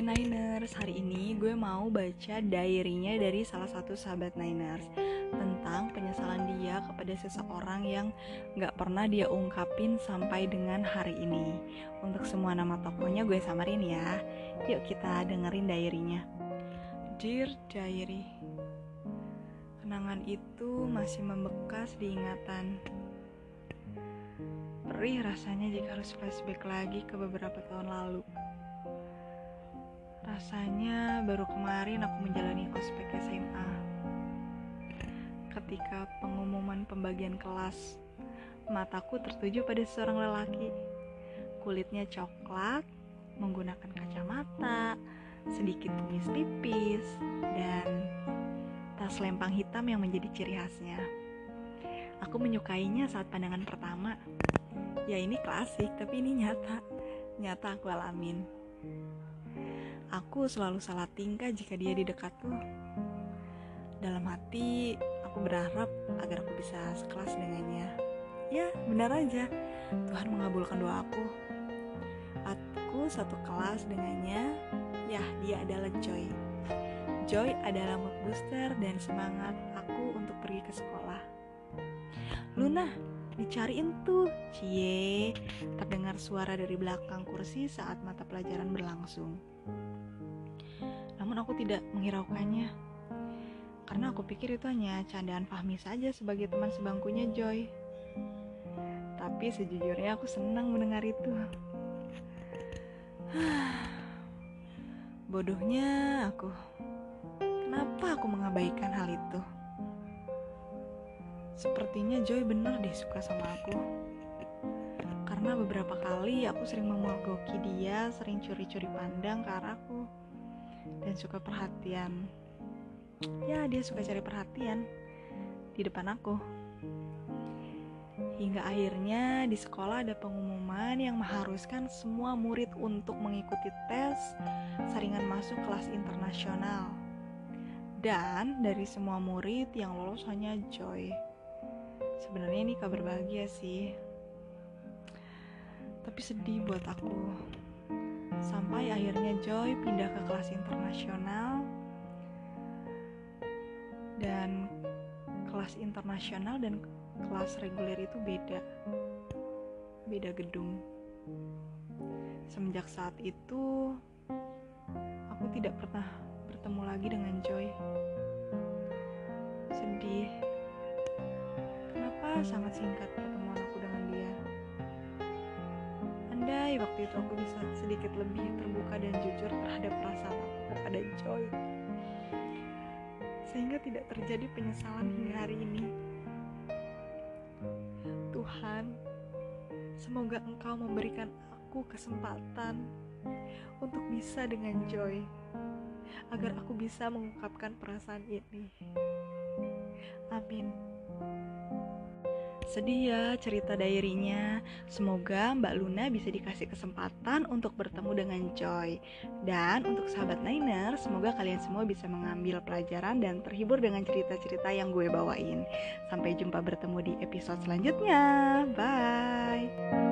Gue Niners, hari ini gue mau baca diary-nya dari salah satu sahabat Niners Tentang penyesalan dia kepada seseorang yang gak pernah dia ungkapin sampai dengan hari ini. Untuk semua nama tokonya gue samarin ya. Yuk kita dengerin diary-nya. Dear Diary Kenangan itu masih membekas di ingatan. Perih rasanya jika harus flashback lagi ke beberapa tahun lalu. Rasanya baru kemarin aku menjalani ospek SMA. Ketika pengumuman pembagian kelas, mataku tertuju pada seorang lelaki. Kulitnya coklat, menggunakan kacamata, sedikit kumis tipis, dan tas lempang hitam yang menjadi ciri khasnya. Aku menyukainya saat pandangan pertama ya ini klasik tapi ini nyata nyata aku alamin aku selalu salah tingkah jika dia di dekatku. Dalam hati aku berharap agar aku bisa sekelas dengannya. Ya benar aja. Tuhan mengabulkan doaku aku satu kelas dengannya. Ya dia adalah Joy. Joy adalah mood booster dan semangat aku untuk pergi ke sekolah. Luna Dicariin tuh, cie. Terdengar suara dari belakang kursi saat mata pelajaran berlangsung. Namun aku tidak menghiraukannya. Karena aku pikir itu hanya candaan Fahmi saja sebagai teman sebangkunya Joy. Tapi sejujurnya aku senang mendengar itu. Bodohnya aku. Kenapa aku mengabaikan hal itu? Sepertinya Joy bener deh suka sama aku. Karena beberapa kali aku sering memogoki dia, sering curi-curi pandang ke arahku. Dan suka perhatian. Ya, dia suka cari perhatian di depan aku. Hingga akhirnya di sekolah ada pengumuman yang mengharuskan semua murid untuk mengikuti tes saringan masuk kelas internasional. Dan dari semua murid yang lolos hanya Joy. Sebenarnya ini kabar bahagia sih. Tapi sedih buat aku. Sampai akhirnya Joy pindah ke kelas internasional. Dan kelas internasional dan kelas reguler itu beda. Beda gedung. Semenjak saat itu aku tidak pernah bertemu lagi dengan Joy. Sedih sangat singkat pertemuan aku dengan dia. Andai waktu itu aku bisa sedikit lebih terbuka dan jujur terhadap perasaan aku kepada Joy. Sehingga tidak terjadi penyesalan hingga hari ini. Tuhan, semoga Engkau memberikan aku kesempatan untuk bisa dengan Joy agar aku bisa mengungkapkan perasaan ini. Amin. Sedih ya cerita diary-nya. Semoga Mbak Luna bisa dikasih kesempatan untuk bertemu dengan Joy. Dan untuk sahabat Niner, semoga kalian semua bisa mengambil pelajaran dan terhibur dengan cerita-cerita yang gue bawain. Sampai jumpa bertemu di episode selanjutnya. Bye.